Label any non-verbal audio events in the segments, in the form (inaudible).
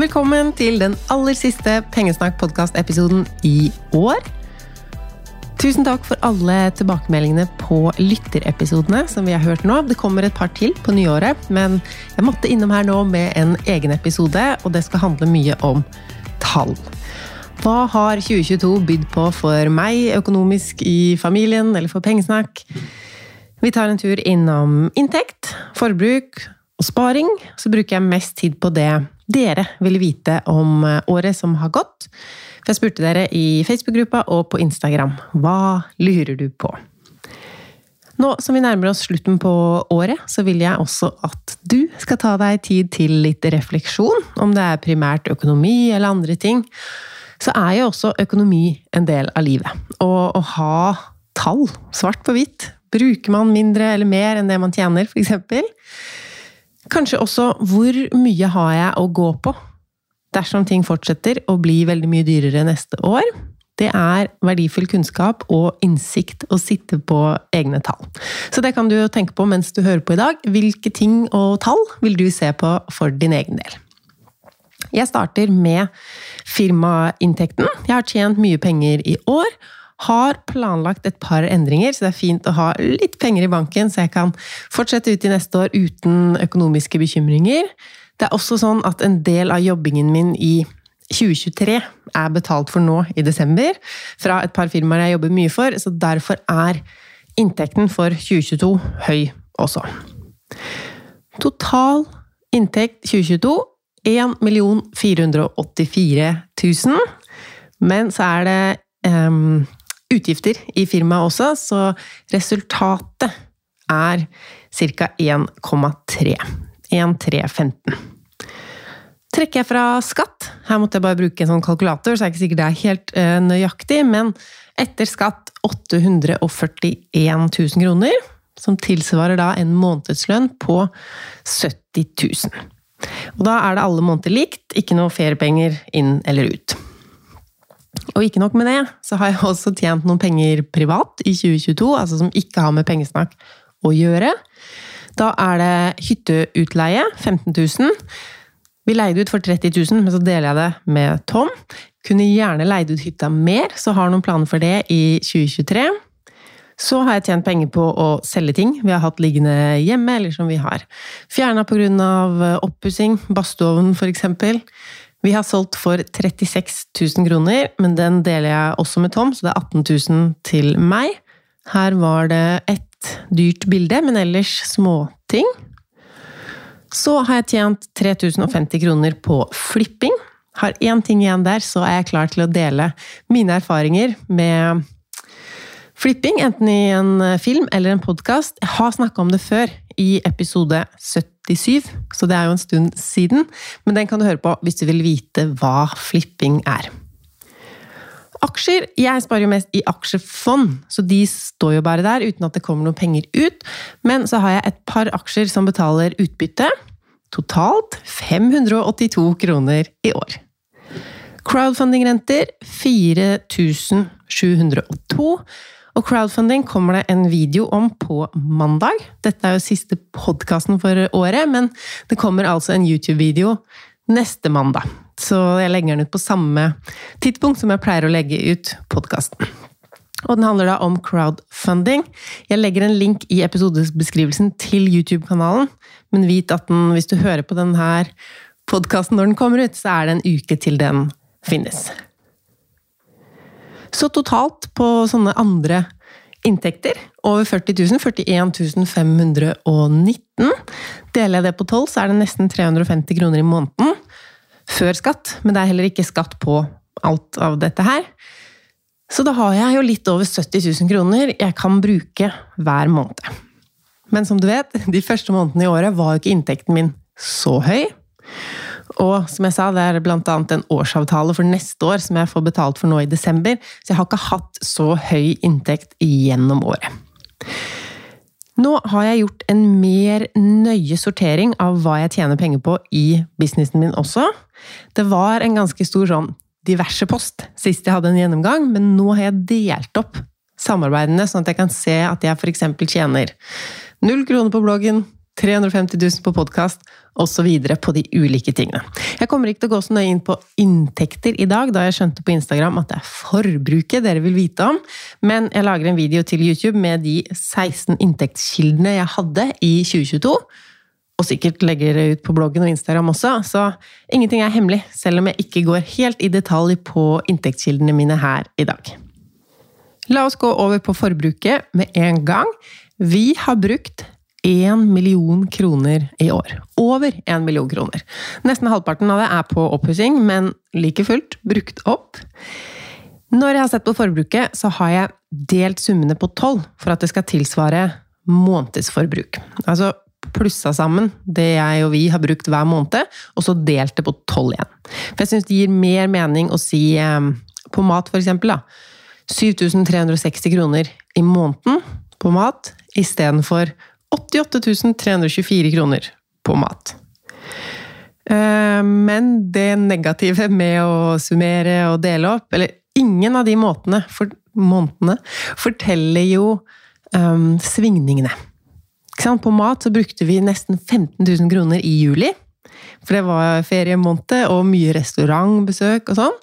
Velkommen til den aller siste Pengesnakk-podkast-episoden i år. Tusen takk for alle tilbakemeldingene på lytterepisodene som vi har hørt nå. Det kommer et par til på nyåret, men jeg måtte innom her nå med en egen episode, og det skal handle mye om tall. Hva har 2022 bydd på for meg økonomisk i familien eller for pengesnakk? Vi tar en tur innom inntekt, forbruk og sparing. Så bruker jeg mest tid på det dere ville vite om året som har gått. For jeg spurte dere i Facebook-gruppa og på Instagram hva lurer du på? Nå som vi nærmer oss slutten på året, så vil jeg også at du skal ta deg tid til litt refleksjon, om det er primært økonomi eller andre ting. Så er jo også økonomi en del av livet. Og å ha tall, svart på hvitt. Bruker man mindre eller mer enn det man tjener, f.eks.? Kanskje også hvor mye har jeg å gå på dersom ting fortsetter å bli veldig mye dyrere neste år, det er verdifull kunnskap og innsikt å sitte på egne tall. Så det kan du tenke på mens du hører på i dag. Hvilke ting og tall vil du se på for din egen del? Jeg starter med firmainntekten. Jeg har tjent mye penger i år. Har planlagt et par endringer, så det er fint å ha litt penger i banken, så jeg kan fortsette ut i neste år uten økonomiske bekymringer. Det er også sånn at en del av jobbingen min i 2023 er betalt for nå i desember, fra et par firmaer jeg jobber mye for, så derfor er inntekten for 2022 høy også. Total inntekt 2022 1 484 000. Men så er det um, utgifter i firmaet også, så resultatet er ca. 1,3. 1315. Trekker jeg fra skatt Her måtte jeg bare bruke en sånn kalkulator, så er det ikke sikkert det er helt uh, nøyaktig, men etter skatt 841 000 kroner, som tilsvarer da en månedslønn på 70 000. Og da er det alle måneder likt, ikke noe feriepenger inn eller ut. Og ikke nok med det, så har jeg også tjent noen penger privat i 2022, altså som ikke har med pengesnakk å gjøre. Da er det hytteutleie, 15 000. Vi leide ut for 30 000, men så deler jeg det med Tom. Kunne gjerne leid ut hytta mer, så har noen planer for det i 2023. Så har jeg tjent penger på å selge ting vi har hatt liggende hjemme, eller som vi har fjerna pga. oppussing, badstuen f.eks. Vi har solgt for 36 000 kroner, men den deler jeg også med Tom, så det er 18 000 til meg. Her var det et dyrt bilde, men ellers småting. Så har jeg tjent 3050 kroner på flipping. Har én ting igjen der, så er jeg klar til å dele mine erfaringer med flipping, enten i en film eller en podkast. Jeg har snakka om det før, i episode 77, så det er jo en stund siden. Men den kan du høre på hvis du vil vite hva flipping er. Aksjer Jeg sparer jo mest i aksjefond, så de står jo bare der uten at det kommer noen penger ut. Men så har jeg et par aksjer som betaler utbytte. Totalt 582 kroner i år. Crowdfunding-renter 4702. Og crowdfunding kommer det en video om på mandag. Dette er jo siste podkasten for året, men det kommer altså en YouTube-video neste mandag. Så jeg legger den ut på samme tidspunkt som jeg pleier å legge ut podkasten. Og den handler da om crowdfunding. Jeg legger en link i episodebeskrivelsen til YouTube-kanalen, men vit at den, hvis du hører på denne podkasten når den kommer ut, så er det en uke til den finnes. Så totalt på sånne andre inntekter, over 40 000, 41 519. Deler jeg det på tolv, så er det nesten 350 kroner i måneden før skatt, men det er heller ikke skatt på alt av dette her. Så da har jeg jo litt over 70 000 kroner jeg kan bruke hver måned. Men som du vet, de første månedene i året var jo ikke inntekten min så høy. Og som jeg sa, det er annet en årsavtale for neste år som jeg får betalt for nå i desember, så jeg har ikke hatt så høy inntekt gjennom året. Nå har jeg gjort en mer nøye sortering av hva jeg tjener penger på i businessen min også. Det var en ganske stor sånn diverse post sist jeg hadde en gjennomgang, men nå har jeg delt opp samarbeidene, sånn at jeg kan se at jeg f.eks. tjener null kroner på bloggen, 350 000 på podkast osv. på de ulike tingene. Jeg kommer ikke til å gå så nøye inn på inntekter i dag, da jeg skjønte på Instagram at det er forbruket dere vil vite om, men jeg lager en video til YouTube med de 16 inntektskildene jeg hadde i 2022 og sikkert legger det ut på bloggen og Instagram også, så ingenting er hemmelig, selv om jeg ikke går helt i detalj på inntektskildene mine her i dag. La oss gå over på forbruket med en gang. Vi har brukt 1 million kroner i år. Over 1 million kroner. Nesten halvparten av det er på oppussing, men like fullt brukt opp. Når jeg har sett på forbruket, så har jeg delt summene på tolv for at det skal tilsvare månedsforbruk. Altså plussa sammen det jeg og vi har brukt hver måned, og så delt det på tolv igjen. For jeg syns det gir mer mening å si eh, på mat, for eksempel, da. 7360 kroner i måneden på mat, istedenfor 88 324 kroner på mat. Eh, men det negative med å summere og dele opp, eller ingen av de måtene, for, månedene, forteller jo um, svingningene. På mat så brukte vi nesten 15 000 kroner i juli. For det var feriemåned og mye restaurantbesøk og sånn.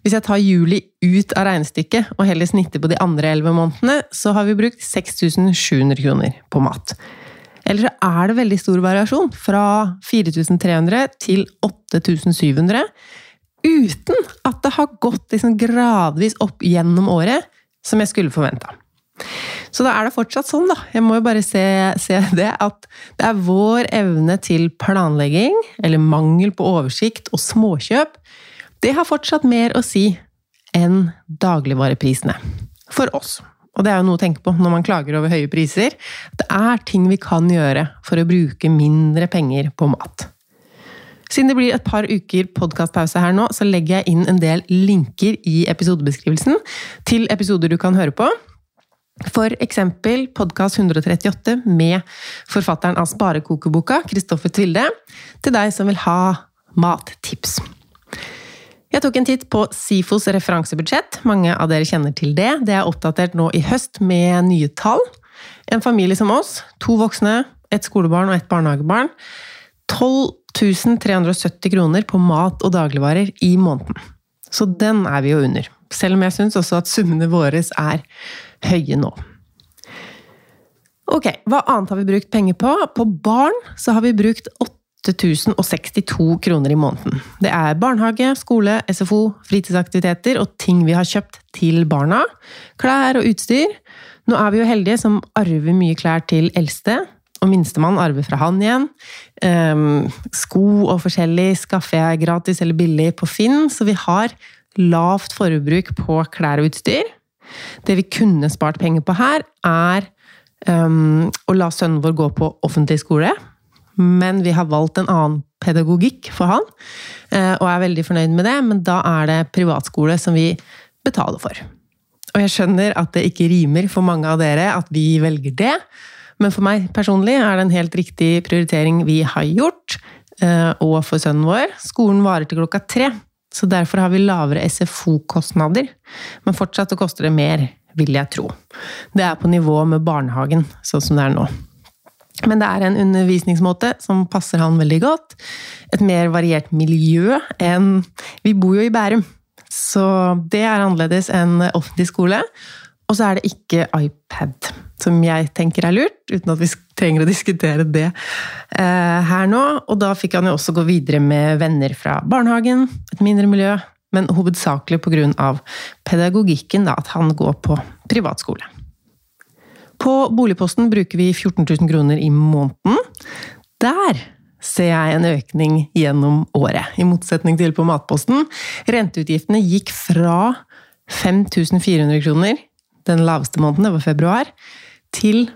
Hvis jeg tar juli ut av regnestykket og heller snitter på de andre elleve månedene, så har vi brukt 6700 kroner på mat. Eller så er det veldig stor variasjon, fra 4300 til 8700, uten at det har gått liksom gradvis opp gjennom året, som jeg skulle forventa. Så da er det fortsatt sånn, da. Jeg må jo bare se, se, det, at det er vår evne til planlegging, eller mangel på oversikt og småkjøp, det har fortsatt mer å si enn dagligvareprisene. For oss. Og det er jo noe å tenke på når man klager over høye priser. Det er ting vi kan gjøre for å bruke mindre penger på mat. Siden det blir et par uker podkastpause her nå, så legger jeg inn en del linker i episodebeskrivelsen til episoder du kan høre på. For eksempel podkast 138 med forfatteren av Sparekokeboka, Kristoffer Tvilde, til deg som vil ha mattips. Jeg tok en titt på SIFOs referansebudsjett. Mange av dere kjenner til det. Det er oppdatert nå i høst med nye tall. En familie som oss, to voksne, et skolebarn og et barnehagebarn. 12 370 kroner på mat og dagligvarer i måneden. Så den er vi jo under. Selv om jeg syns også at summene våre er høye nå. Ok, hva annet har vi brukt penger på? På barn så har vi brukt 8062 kroner i måneden. Det er barnehage, skole, SFO, fritidsaktiviteter og ting vi har kjøpt til barna. Klær og utstyr. Nå er vi jo heldige som arver mye klær til eldste. Og minstemann arver fra han igjen. Um, sko og forskjellig skaffer jeg gratis eller billig på Finn, så vi har lavt forbruk på klær og utstyr. Det vi kunne spart penger på her, er um, å la sønnen vår gå på offentlig skole. Men vi har valgt en annen pedagogikk for han, uh, og er veldig fornøyd med det. Men da er det privatskole som vi betaler for. Og jeg skjønner at det ikke rimer for mange av dere at vi velger det. Men for meg personlig er det en helt riktig prioritering vi har gjort. Uh, og for sønnen vår. Skolen varer til klokka tre. Så derfor har vi lavere SFO-kostnader. Men fortsatt koster det mer, vil jeg tro. Det er på nivå med barnehagen, sånn som det er nå. Men det er en undervisningsmåte som passer han veldig godt. Et mer variert miljø enn Vi bor jo i Bærum, så det er annerledes enn offentlig skole. Og så er det ikke iPad som jeg tenker er lurt, uten at vi trenger å diskutere det eh, her nå. Og da fikk han jo også gå videre med venner fra barnehagen, et mindre miljø, men hovedsakelig pga. pedagogikken, da, at han går på privatskole. På boligposten bruker vi 14 000 kroner i måneden. Der ser jeg en økning gjennom året, i motsetning til på matposten. Renteutgiftene gikk fra 5400 kroner den laveste måneden, det var februar, til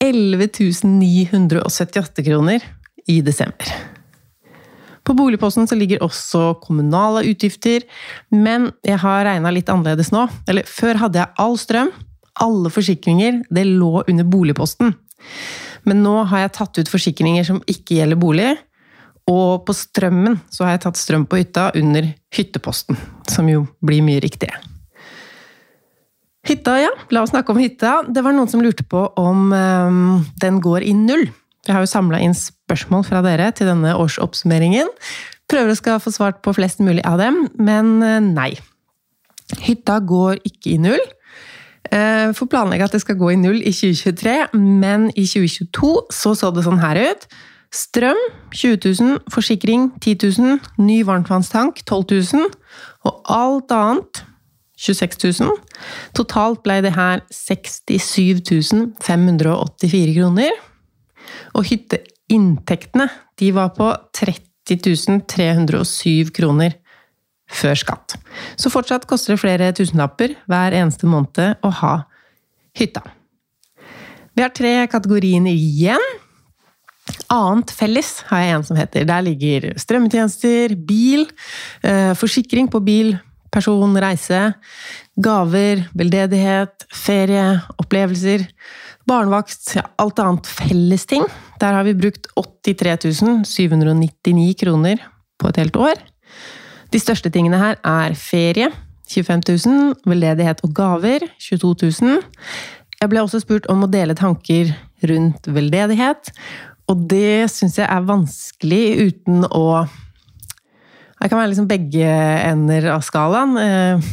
11 978 kroner i desember. På boligposten ligger også kommunale utgifter, men jeg har regna litt annerledes nå. Eller før hadde jeg all strøm, alle forsikringer, det lå under boligposten. Men nå har jeg tatt ut forsikringer som ikke gjelder bolig, og på strømmen så har jeg tatt strøm på hytta under hytteposten, som jo blir mye riktigere. Hytta, ja. La oss snakke om hytta. Det var noen som lurte på om um, den går i null. Jeg har jo samla inn spørsmål fra dere til denne årsoppsummeringen. Prøver å skal få svart på flest mulig av dem, men eh, nei. Hytta går ikke i null. Eh, får planlegge at det skal gå i null i 2023, men i 2022 så så det sånn her ut. Strøm 20 000, forsikring 10 000, ny varmtvannstank 12 000, og alt annet 26 000. Totalt ble det her 67 584 kroner. Og hytteinntektene de var på 30 307 kroner før skatt. Så fortsatt koster det flere tusenlapper hver eneste måned å ha hytta. Vi har tre kategorier igjen. Annet felles har jeg en som heter. Der ligger strømmetjenester, bil, eh, forsikring på bil, person, reise, gaver, veldedighet, ferie, opplevelser, barnevakt, ja, alt annet fellesting. Der har vi brukt 83 799 kroner på et helt år. De største tingene her er ferie, 25 000, veldedighet og gaver, 22 000. Jeg ble også spurt om å dele tanker rundt veldedighet, og det syns jeg er vanskelig uten å Det kan være liksom begge ender av skalaen. Eh,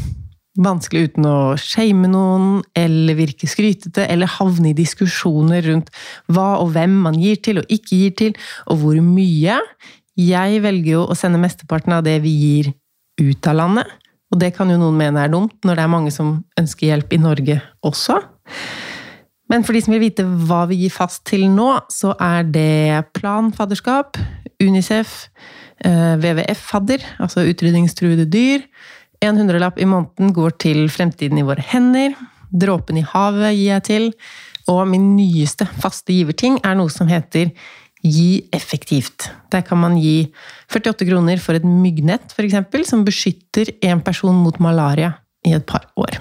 vanskelig uten å shame noen, eller virke skrytete, eller havne i diskusjoner rundt hva og hvem man gir til og ikke gir til, og hvor mye. Jeg velger jo å sende mesteparten av det vi gir, ut av landet. Og det kan jo noen mene er dumt, når det er mange som ønsker hjelp i Norge også. Men for de som vil vite hva vi gir fast til nå, så er det planfadderskap, Unicef, eh, WWF-fadder, altså utrydningstruede dyr. En hundrelapp i måneden går til Fremtiden i våre hender. Dråpen i havet gir jeg til. Og min nyeste faste giverting er noe som heter Gi effektivt. Der kan man gi 48 kroner for et myggnett, f.eks., som beskytter en person mot malaria i et par år.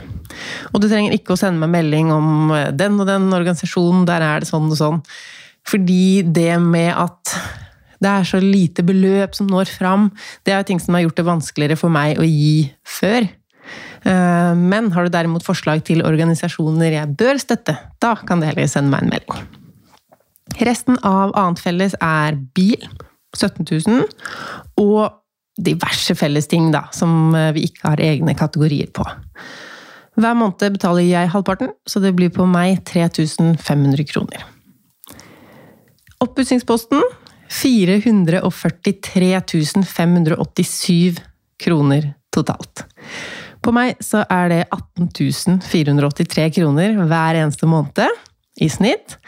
Og du trenger ikke å sende meg melding om eh, den og den organisasjonen, der er det sånn og sånn. Fordi det med at det er så lite beløp som når fram, det er jo ting som har gjort det vanskeligere for meg å gi før. Eh, men har du derimot forslag til organisasjoner jeg bør støtte, da kan du heller sende meg en melding. Resten av annet felles er bil, 17 000, og diverse fellesting da, som eh, vi ikke har egne kategorier på. Hver måned betaler jeg halvparten, så det blir på meg 3500 kroner. Oppussingsposten 443 587 kroner totalt. På meg så er det 18 483 kroner hver eneste måned i snitt.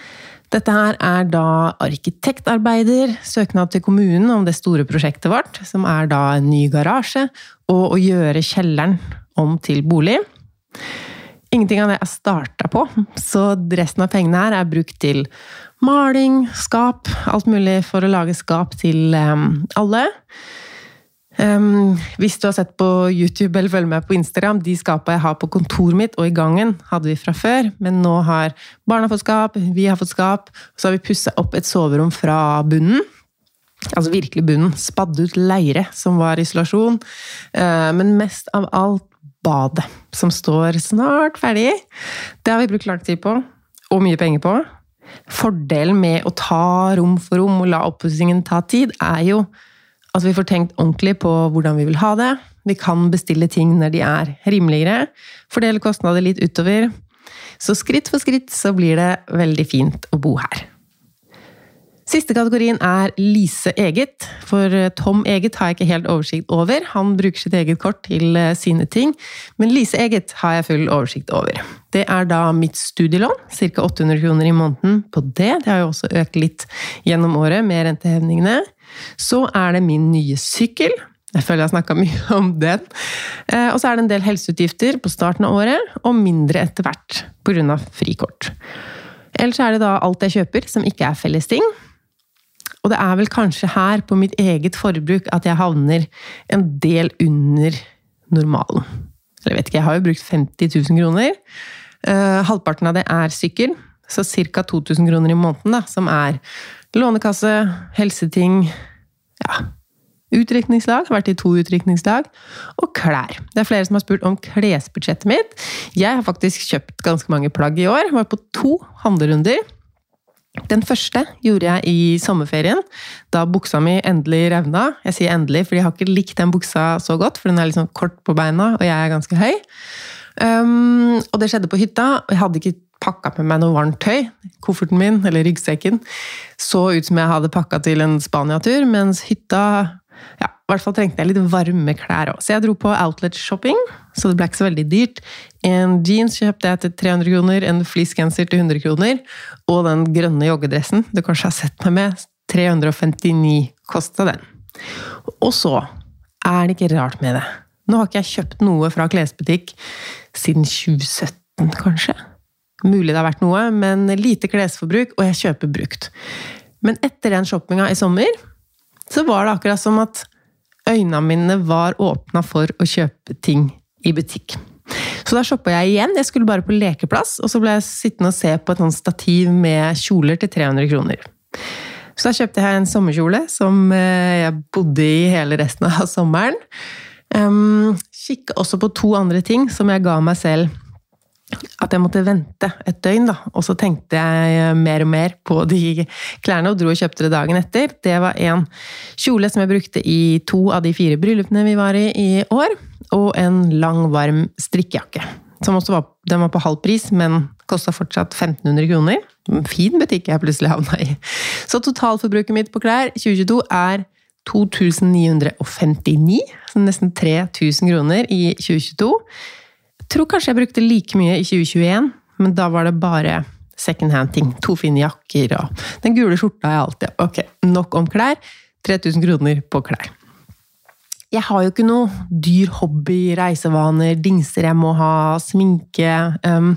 Dette her er da arkitektarbeider, søknad til kommunen om det store prosjektet vårt, som er da en ny garasje, og å gjøre kjelleren om til bolig. Ingenting av det er starta på, så resten av pengene her er brukt til maling, skap, alt mulig for å lage skap til um, alle. Um, hvis du har sett på YouTube eller følger med på Instagram, de skapa jeg har på kontoret mitt og i gangen, hadde vi fra før, men nå har barna fått skap, vi har fått skap, og så har vi pussa opp et soverom fra bunnen. Altså virkelig bunnen. Spadd ut leire, som var isolasjon. Uh, men mest av alt badet, som står snart ferdig. Det har vi brukt lang tid på, og mye penger på. Fordelen med å ta rom for rom og la oppussingen ta tid, er jo at vi får tenkt ordentlig på hvordan vi vil ha det. Vi kan bestille ting når de er rimeligere. Fordele kostnader litt utover. Så skritt for skritt så blir det veldig fint å bo her. Siste kategorien er Lise eget. For Tom eget har jeg ikke helt oversikt over. Han bruker sitt eget kort til eh, sine ting. Men Lise eget har jeg full oversikt over. Det er da mitt studielån, ca. 800 kroner i måneden på det. Det har jo også økt litt gjennom året med rentehevningene. Så er det min nye sykkel. Jeg føler jeg har snakka mye om den. Eh, og så er det en del helseutgifter på starten av året, og mindre etter hvert pga. frikort. Ellers er det da alt jeg kjøper som ikke er fellesting. Og det er vel kanskje her, på mitt eget forbruk, at jeg havner en del under normalen. Eller vet ikke, jeg har jo brukt 50 000 kroner. Uh, halvparten av det er sykkel, så ca. 2000 kroner i måneden, da, som er Lånekasse, helseting ja, Utdrikningslag, har vært i to utdrikningslag. Og klær. Det er flere som har spurt om klesbudsjettet mitt. Jeg har faktisk kjøpt ganske mange plagg i år. Var på to handlerunder. Den første gjorde jeg i sommerferien, da buksa mi endelig revna. Jeg sier endelig, for jeg har ikke likt den buksa så godt, for den er sånn kort på beina, og jeg er ganske høy. Um, og det skjedde på hytta, og jeg hadde ikke pakka med meg noe varmt tøy. Kofferten min, eller ryggsekken, så ut som jeg hadde pakka til en Spania-tur, mens hytta ja, i hvert fall trengte jeg litt varme klær òg. Så jeg dro på outlet-shopping, så det ble ikke så veldig dyrt. En jeans kjøpte jeg til 300 kroner, en fleecegenser til 100 kroner, og den grønne joggedressen du kanskje har sett meg med, 359 kosta den. Og så er det ikke rart med det. Nå har ikke jeg kjøpt noe fra klesbutikk siden 2017, kanskje. Mulig det har vært noe, men lite klesforbruk, og jeg kjøper brukt. Men etter den shoppinga i sommer, så var det akkurat som at øynene mine var åpna for å kjøpe ting i butikk. Så da shoppa jeg igjen. Jeg skulle bare på lekeplass, og så ble jeg sittende og se på et stativ med kjoler til 300 kroner. Så da kjøpte jeg en sommerkjole som eh, jeg bodde i hele resten av sommeren. Um, Kikka også på to andre ting som jeg ga meg selv at jeg måtte vente et døgn, da. Og så tenkte jeg mer og mer på de klærne, og dro og kjøpte det dagen etter. Det var en kjole som jeg brukte i to av de fire bryllupene vi var i i år. Og en lang, varm strikkejakke. Som også var, den var på halv pris, men kosta fortsatt 1500 kroner. En fin butikk jeg plutselig havna i. Så totalforbruket mitt på klær 2022 er 2959, så nesten 3000 kroner i 2022 tror kanskje jeg brukte like mye i 2021, men da var det bare second hand-ting. To fine jakker og den gule skjorta jeg alltid Ok, nok om klær. 3000 kroner på klær. Jeg har jo ikke noe dyr hobby, reisevaner, dingser jeg må ha, sminke um,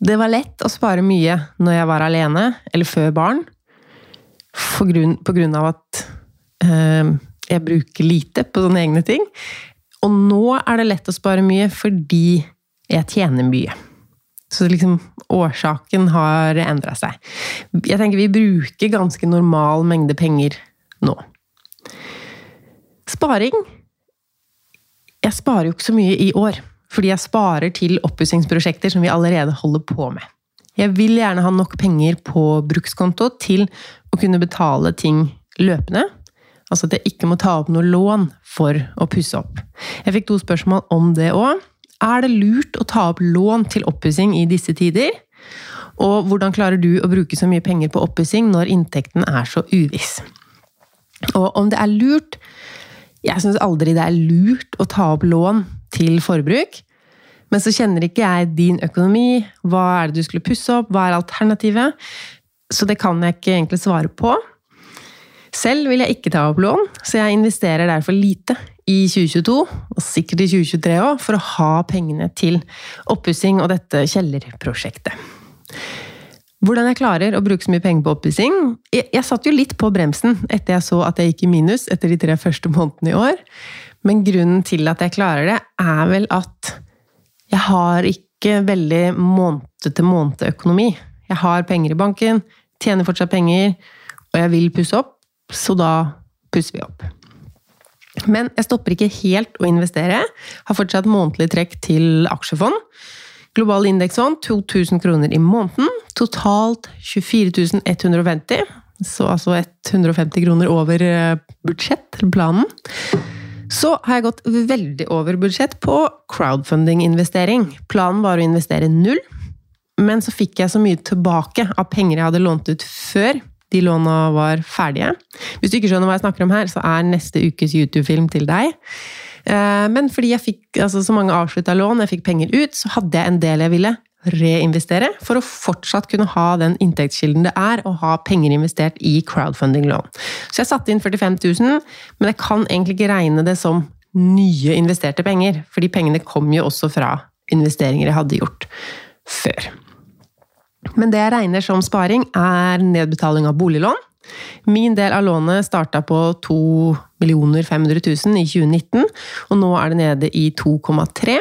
Det var lett å spare mye når jeg var alene, eller før barn, grunn, på grunn av at um, jeg bruker lite på sånne egne ting. Og nå er det lett å spare mye fordi jeg tjener mye. Så liksom årsaken har endra seg. Jeg tenker vi bruker ganske normal mengde penger nå. Sparing Jeg sparer jo ikke så mye i år. Fordi jeg sparer til oppussingsprosjekter som vi allerede holder på med. Jeg vil gjerne ha nok penger på brukskonto til å kunne betale ting løpende. Altså at jeg ikke må ta opp noe lån for å pusse opp. Jeg fikk to spørsmål om det òg. Er det lurt å ta opp lån til oppussing i disse tider? Og hvordan klarer du å bruke så mye penger på oppussing når inntekten er så uviss? Og om det er lurt Jeg syns aldri det er lurt å ta opp lån til forbruk. Men så kjenner ikke jeg din økonomi. Hva er det du skulle pusse opp? Hva er alternativet? Så det kan jeg ikke egentlig svare på. Selv vil jeg ikke ta opp lån, så jeg investerer derfor lite i 2022, og sikkert i 2023 òg, for å ha pengene til oppussing og dette kjellerprosjektet. Hvordan jeg klarer å bruke så mye penger på oppussing jeg, jeg satt jo litt på bremsen etter jeg så at jeg gikk i minus etter de tre første månedene i år. Men grunnen til at jeg klarer det, er vel at jeg har ikke veldig måned-til-måned-økonomi. Jeg har penger i banken, tjener fortsatt penger, og jeg vil pusse opp så da pusser vi opp. Men jeg stopper ikke helt å investere. Har fortsatt månedlig trekk til aksjefond. Global indeksfond 2000 kroner i måneden. Totalt 24 150. Så altså 150 kroner over eh, budsjett, planen. Så har jeg gått veldig over budsjett på crowdfunding-investering. Planen var å investere null, men så fikk jeg så mye tilbake av penger jeg hadde lånt ut før de låna var ferdige. Hvis du ikke skjønner hva jeg snakker om her, så er neste ukes YouTube-film til deg. Eh, men fordi jeg fikk altså, så mange avslutta lån, jeg fikk penger ut, så hadde jeg en del jeg ville reinvestere for å fortsatt kunne ha den inntektskilden det er å ha penger investert i crowdfunding-lån. Så jeg satte inn 45 000, men jeg kan egentlig ikke regne det som nye investerte penger, fordi pengene kom jo også fra investeringer jeg hadde gjort før. Men det jeg regner som sparing, er nedbetaling av boliglån. Min del av lånet starta på 2 500 000 i 2019, og nå er det nede i 2,3.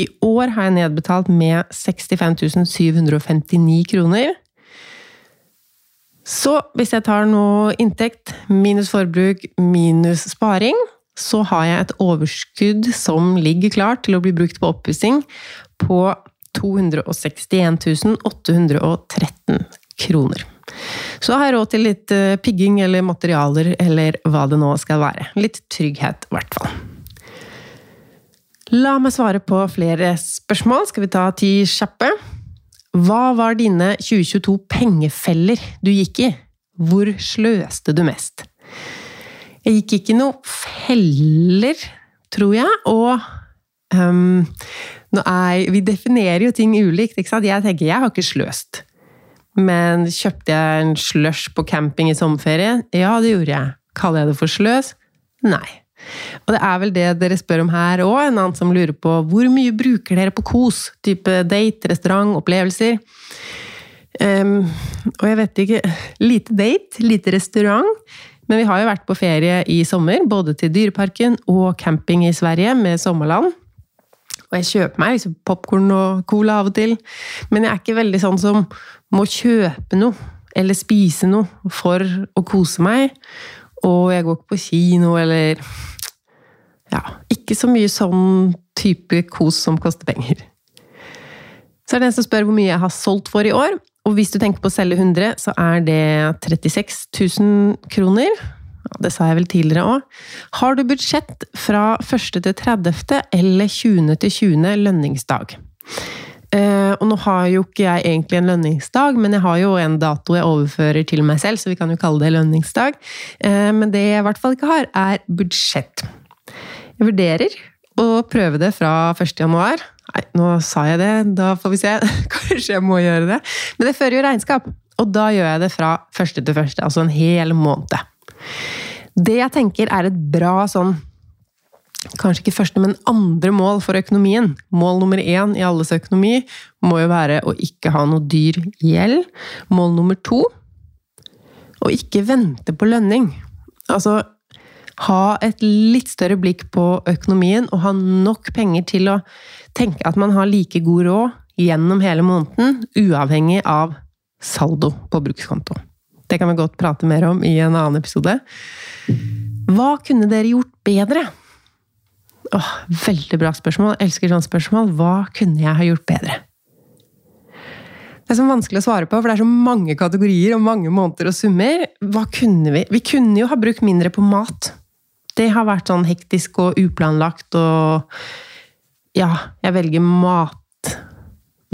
I år har jeg nedbetalt med 65 759 kroner. Så hvis jeg tar nå inntekt minus forbruk minus sparing, så har jeg et overskudd som ligger klart til å bli brukt på oppussing på 261 813 kroner. Så har jeg råd til litt eh, pigging eller materialer eller hva det nå skal være. Litt trygghet, i hvert fall. La meg svare på flere spørsmål. Skal vi ta ti kjappe? Hva var dine 2022 pengefeller du gikk i? Hvor sløste du mest? Jeg gikk ikke i noen feller, tror jeg, og um, er, Vi definerer jo ting ulikt, ikke sant? Jeg tenker jeg har ikke sløst. Men kjøpte jeg en slush på camping i sommerferie? Ja, det gjorde jeg. Kaller jeg det for sløs? Nei. Og det er vel det dere spør om her òg, en annen som lurer på hvor mye bruker dere på kos? Type date, restaurant, opplevelser? Um, og jeg vet ikke Lite date, lite restaurant. Men vi har jo vært på ferie i sommer, både til Dyreparken og camping i Sverige med Sommerland. Og jeg kjøper meg liksom popkorn og cola av og til, men jeg er ikke veldig sånn som må kjøpe noe eller spise noe for å kose meg. Og jeg går ikke på kino eller ja, ikke så mye sånn type kos som koster penger. Så er det en som spør hvor mye jeg har solgt for i år. Og hvis du tenker på å selge 100, så er det 36 000 kroner. Det sa jeg vel tidligere òg. Har du budsjett fra 1. til 30. eller 20. til 20. lønningsdag? Uh, og nå har jo ikke jeg egentlig en lønningsdag, men jeg har jo en dato jeg overfører til meg selv, så vi kan jo kalle det lønningsdag. Uh, men det jeg i hvert fall ikke har, er budsjett. Jeg vurderer å prøve det fra 1. januar. Nei, nå sa jeg det, da får vi se. (laughs) Kanskje jeg må gjøre det. Men det fører jo regnskap, og da gjør jeg det fra første til første, altså en hel måned. Det jeg tenker er et bra sånn Kanskje ikke første, men andre mål for økonomien. Mål nummer én i alles økonomi må jo være å ikke ha noe dyr gjeld. Mål nummer to å ikke vente på lønning. Altså, ha et litt større blikk på økonomien og ha nok penger til å tenke at man har like god råd gjennom hele måneden, uavhengig av saldo på brukskonto. Det kan vi godt prate mer om i en annen episode. Hva kunne dere gjort bedre? Åh, veldig bra spørsmål. Jeg elsker sånne spørsmål. Hva kunne jeg ha gjort bedre? Det er så vanskelig å svare på, for det er så mange kategorier og mange måneder og summer. Hva kunne vi? Vi kunne jo ha brukt mindre på mat det har vært sånn hektisk og uplanlagt og Ja, jeg velger mat.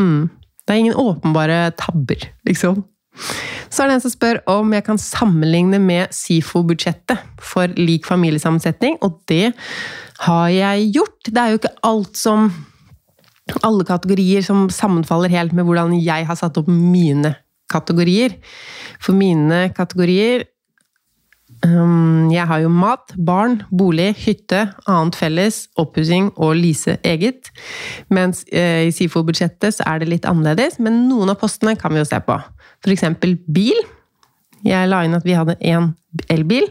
Mm. Det er ingen åpenbare tabber, liksom. Så er det en som spør om jeg kan sammenligne med SIFO-budsjettet for lik familiesammensetning, og det har jeg gjort. Det er jo ikke alt som Alle kategorier som sammenfaller helt med hvordan jeg har satt opp mine kategorier. For mine kategorier Um, jeg har jo mat, barn, bolig, hytte, annet felles, oppussing og lease eget. Mens eh, i SIFO-budsjettet så er det litt annerledes, men noen av postene kan vi jo se på. F.eks. bil. Jeg la inn at vi hadde én elbil,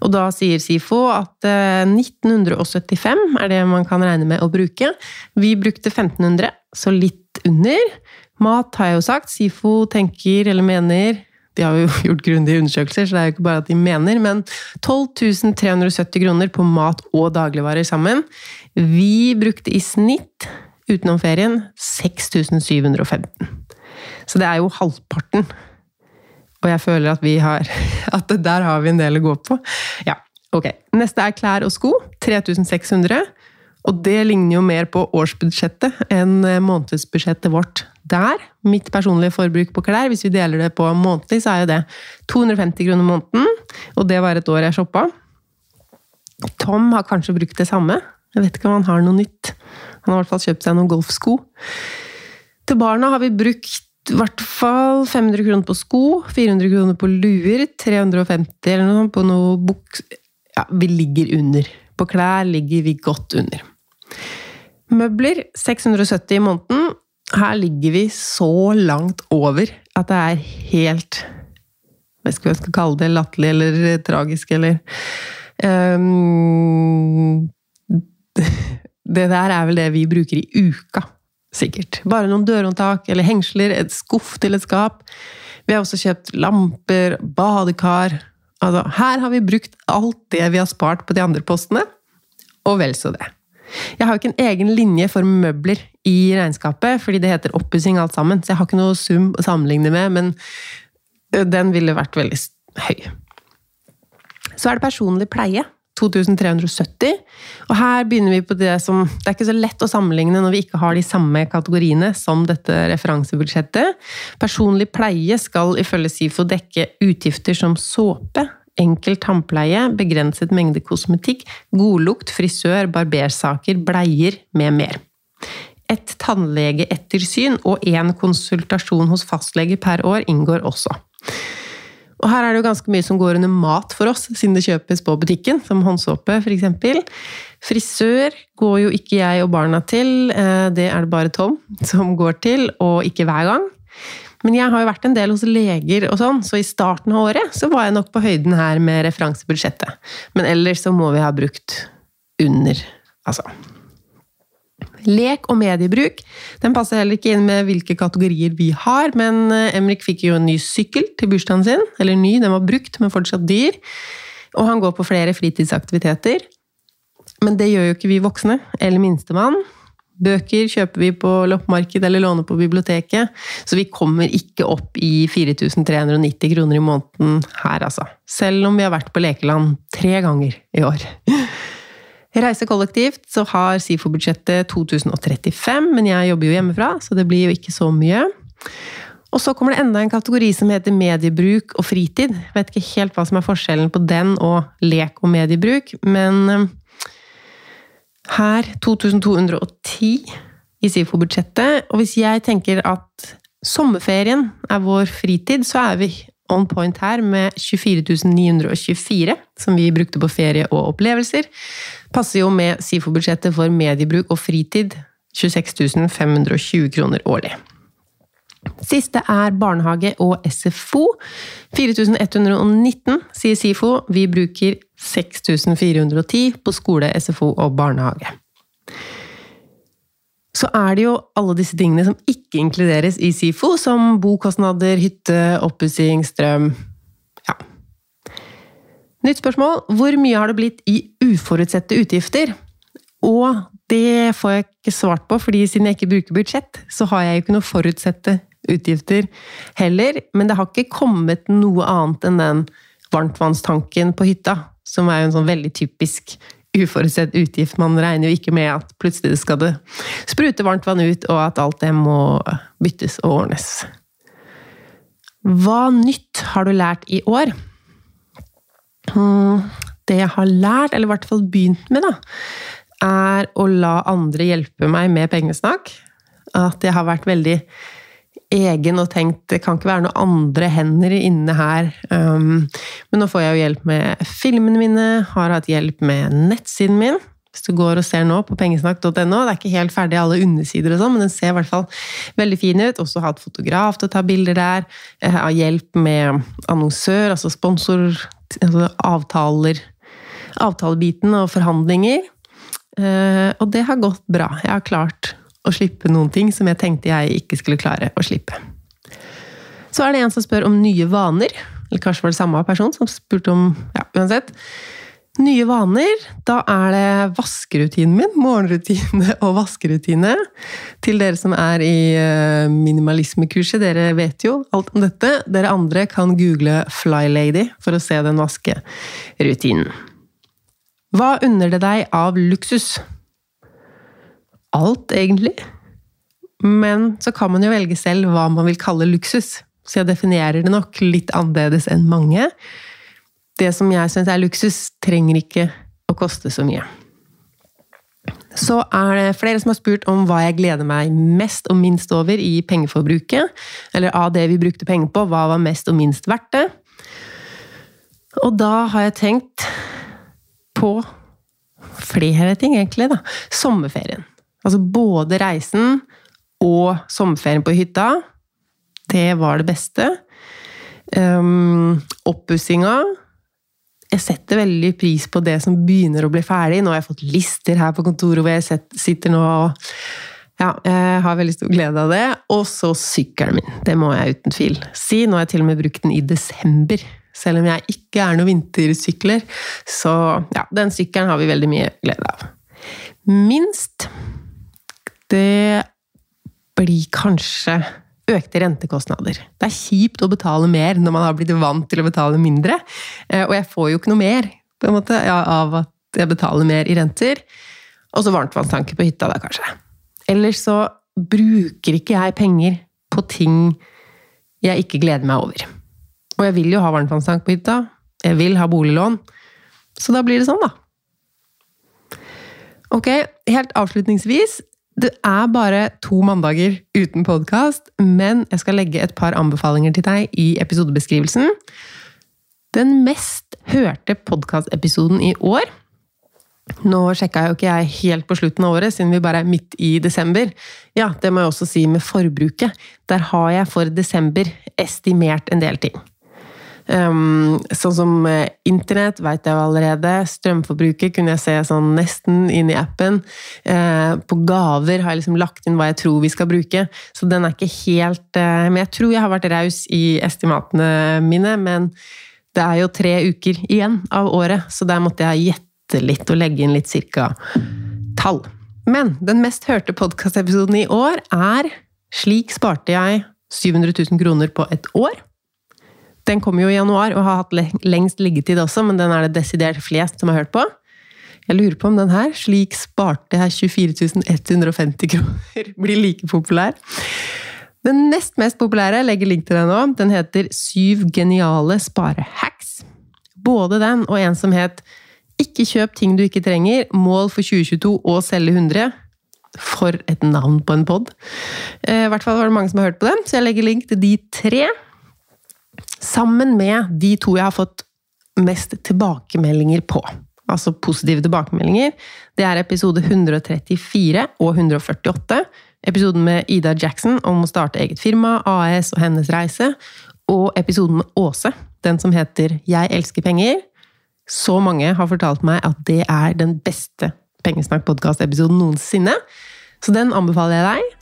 og da sier SIFO at 1975 eh, er det man kan regne med å bruke. Vi brukte 1500, så litt under. Mat har jeg jo sagt. SIFO tenker eller mener de har jo (laughs) gjort grundige undersøkelser, så det er jo ikke bare at de mener, men 12 370 kroner på mat og dagligvarer sammen. Vi brukte i snitt, utenom ferien, 6715. Så det er jo halvparten. Og jeg føler at vi har (laughs) At der har vi en del å gå på. Ja, ok. Neste er klær og sko. 3600. Og det ligner jo mer på årsbudsjettet enn månedsbudsjettet vårt der. Mitt personlige forbruk på klær, hvis vi deler det på månedlig, så er jo det 250 kroner måneden. Og det var et år jeg shoppa. Tom har kanskje brukt det samme. Jeg vet ikke om han har noe nytt. Han har i hvert fall kjøpt seg noen golfsko. Til barna har vi brukt i hvert fall 500 kroner på sko, 400 kroner på luer, 350 eller noe på noe buks... Ja, vi ligger under. På klær ligger vi godt under. Møbler 670 i måneden her ligger vi så langt over at det er helt Hva skal kalle det? Latterlig eller tragisk, eller um, (laughs) Det der er vel det vi bruker i uka, sikkert. Bare noen dørhåndtak eller hengsler, et skuff til et skap. Vi har også kjøpt lamper, badekar Altså, her har vi brukt alt det vi har spart på de andre postene, og vel så det. Jeg har jo ikke en egen linje for møbler i regnskapet, fordi det heter oppussing alt sammen. Så jeg har ikke noe sum å sammenligne med. Men Den ville vært veldig høy. Så er det personlig pleie. 2370. Og her begynner vi på det som Det er ikke så lett å sammenligne når vi ikke har de samme kategoriene som dette referansebudsjettet. Personlig pleie skal ifølge SIFO dekke utgifter som såpe, enkel tannpleie, begrenset mengde kosmetikk, godlukt, frisør, barbersaker, bleier med mer. Et tannlegeettersyn og én konsultasjon hos fastlege per år inngår også. Og her er det jo ganske mye som går under mat for oss, siden det kjøpes på butikken, som håndsåpe f.eks. Frisør går jo ikke jeg og barna til, eh, det er det bare Tom som går til, og ikke hver gang. Men jeg har jo vært en del hos leger og sånn, så i starten av året så var jeg nok på høyden her med referansebudsjettet. Men ellers så må vi ha brukt under, altså. Lek og mediebruk den passer heller ikke inn med hvilke kategorier vi har, men eh, Emrik fikk jo en ny sykkel til bursdagen sin. Eller ny, den var brukt, men fortsatt dyr. Og han går på flere fritidsaktiviteter. Men det gjør jo ikke vi voksne, eller minstemann. Bøker kjøper vi på loppemarked eller låner på biblioteket, så vi kommer ikke opp i 4390 kroner i måneden her, altså. Selv om vi har vært på lekeland tre ganger i år. (laughs) Reise kollektivt så har SIFO-budsjettet 2035, men jeg jobber jo hjemmefra, så det blir jo ikke så mye. Og så kommer det enda en kategori som heter mediebruk og fritid. Jeg vet ikke helt hva som er forskjellen på den og lek og mediebruk, men eh, her 2210 i SIFO-budsjettet. Og hvis jeg tenker at sommerferien er vår fritid, så er vi on point her med 24 924, som vi brukte på ferie og opplevelser. Passer jo med SIFO-budsjettet for mediebruk og fritid, 26 520 kroner årlig. Siste er barnehage og SFO. 4119, sier SIFO. Vi bruker 6410 på skole, SFO og barnehage så er det jo alle disse tingene som ikke inkluderes i SIFO, som bokostnader, hytte, oppussing, strøm Ja. Nytt spørsmål. Hvor mye har det blitt i uforutsette utgifter? Og det får jeg ikke svart på, fordi siden jeg ikke bruker budsjett, så har jeg jo ikke noe forutsette utgifter heller. Men det har ikke kommet noe annet enn den varmtvannstanken på hytta, som er jo en sånn veldig typisk uforutsett utgift. Man regner jo ikke med at plutselig skal det sprute varmt vann ut, og at alt det må byttes og ordnes. Hva nytt har du lært i år? Hmm, det jeg har lært, eller i hvert fall begynt med, da, er å la andre hjelpe meg med pengesnakk. At jeg har vært veldig egen og tenkt det kan ikke være noen andre hender inne her. Um, men nå får jeg jo hjelp med filmene mine, har hatt hjelp med nettsiden min. Hvis du går og ser nå på pengesnakk.no, det er ikke helt ferdig alle undersider, og sånn, men den ser i hvert fall veldig fin ut. Også hatt fotograf til å ta bilder der. Har hjelp med annonsør, altså sponsor, altså avtaler. Avtalebiten og forhandlinger. Uh, og det har gått bra. Jeg har klart å slippe noen ting som jeg tenkte jeg ikke skulle klare å slippe. Så er det en som spør om nye vaner. Eller kanskje var det samme person som spurte om Ja, uansett. Nye vaner. Da er det vaskerutinen min. Morgenrutine og vaskerutine. Til dere som er i eh, minimalismekurset, dere vet jo alt om dette. Dere andre kan google Flylady for å se den vaskerutinen. Hva unner det deg av luksus? Alt, egentlig. Men så kan man jo velge selv hva man vil kalle luksus. Så jeg definerer det nok litt annerledes enn mange. Det som jeg syns er luksus, trenger ikke å koste så mye. Så er det flere som har spurt om hva jeg gleder meg mest og minst over i pengeforbruket. Eller av det vi brukte penger på, hva var mest og minst verdt det? Og da har jeg tenkt på flere ting, egentlig. da. Sommerferien. Altså både reisen og sommerferien på hytta. Det var det beste. Um, Oppussinga. Jeg setter veldig pris på det som begynner å bli ferdig. Nå har jeg fått lister her på kontoret hvor jeg sitter nå og ja, jeg har veldig stor glede av det. Og så sykkelen min. Det må jeg uten tvil si. Nå har jeg til og med brukt den i desember. Selv om jeg ikke er noen vintersykler. Så ja, den sykkelen har vi veldig mye glede av. Minst det blir kanskje økte rentekostnader. Det er kjipt å betale mer når man har blitt vant til å betale mindre. Eh, og jeg får jo ikke noe mer på en måte, av at jeg betaler mer i renter. Og så varmtvannstanke på hytta, da, kanskje. Ellers så bruker ikke jeg penger på ting jeg ikke gleder meg over. Og jeg vil jo ha varmtvannstank på hytta. Jeg vil ha boliglån. Så da blir det sånn, da. Ok, helt avslutningsvis. Det er bare to mandager uten podkast, men jeg skal legge et par anbefalinger til deg i episodebeskrivelsen. Den mest hørte podkastepisoden i år Nå sjekka jo ikke jeg helt på slutten av året, siden vi bare er midt i desember. Ja, det må jeg også si med forbruket. Der har jeg for desember estimert en del ting. Um, sånn som uh, internett veit jeg jo allerede. Strømforbruket kunne jeg se sånn nesten inn i appen. Uh, på gaver har jeg liksom lagt inn hva jeg tror vi skal bruke. Så den er ikke helt uh, Men jeg tror jeg har vært raus i estimatene mine. Men det er jo tre uker igjen av året, så der måtte jeg gjette litt og legge inn litt cirka tall. Men den mest hørte podkastepisoden i år er Slik sparte jeg 700 000 kroner på et år. Den kommer jo i januar og har hatt lengst liggetid også, men den er det desidert flest som har hørt på. Jeg lurer på om den her, 'Slik sparte jeg 24 150 kroner', (laughs) blir like populær. Den nest mest populære, jeg legger link til den nå, den heter 'Syv geniale sparehacks'. Både den og en som het 'Ikke kjøp ting du ikke trenger. Mål for 2022 og selge 100'. For et navn på en pod! Eh, I hvert fall var det mange som har hørt på den, så jeg legger link til de tre. Sammen med de to jeg har fått mest tilbakemeldinger på. Altså positive tilbakemeldinger. Det er episode 134 og 148. Episoden med Ida Jackson om å starte eget firma, AS og hennes reise. Og episoden med Åse, den som heter Jeg elsker penger. Så mange har fortalt meg at det er den beste Pengesnakk-podkast-episoden noensinne. Så den anbefaler jeg deg.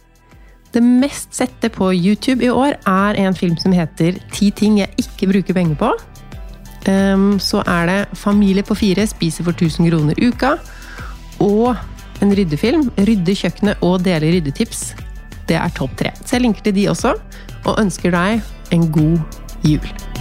Det mest sette på YouTube i år er en film som heter Ti ting jeg ikke bruker penger på. Um, så er det Familie på fire spiser for 1000 kroner uka. Og en ryddefilm. Rydde kjøkkenet og dele ryddetips. Det er topp tre. Så jeg linker til de også, og ønsker deg en god jul.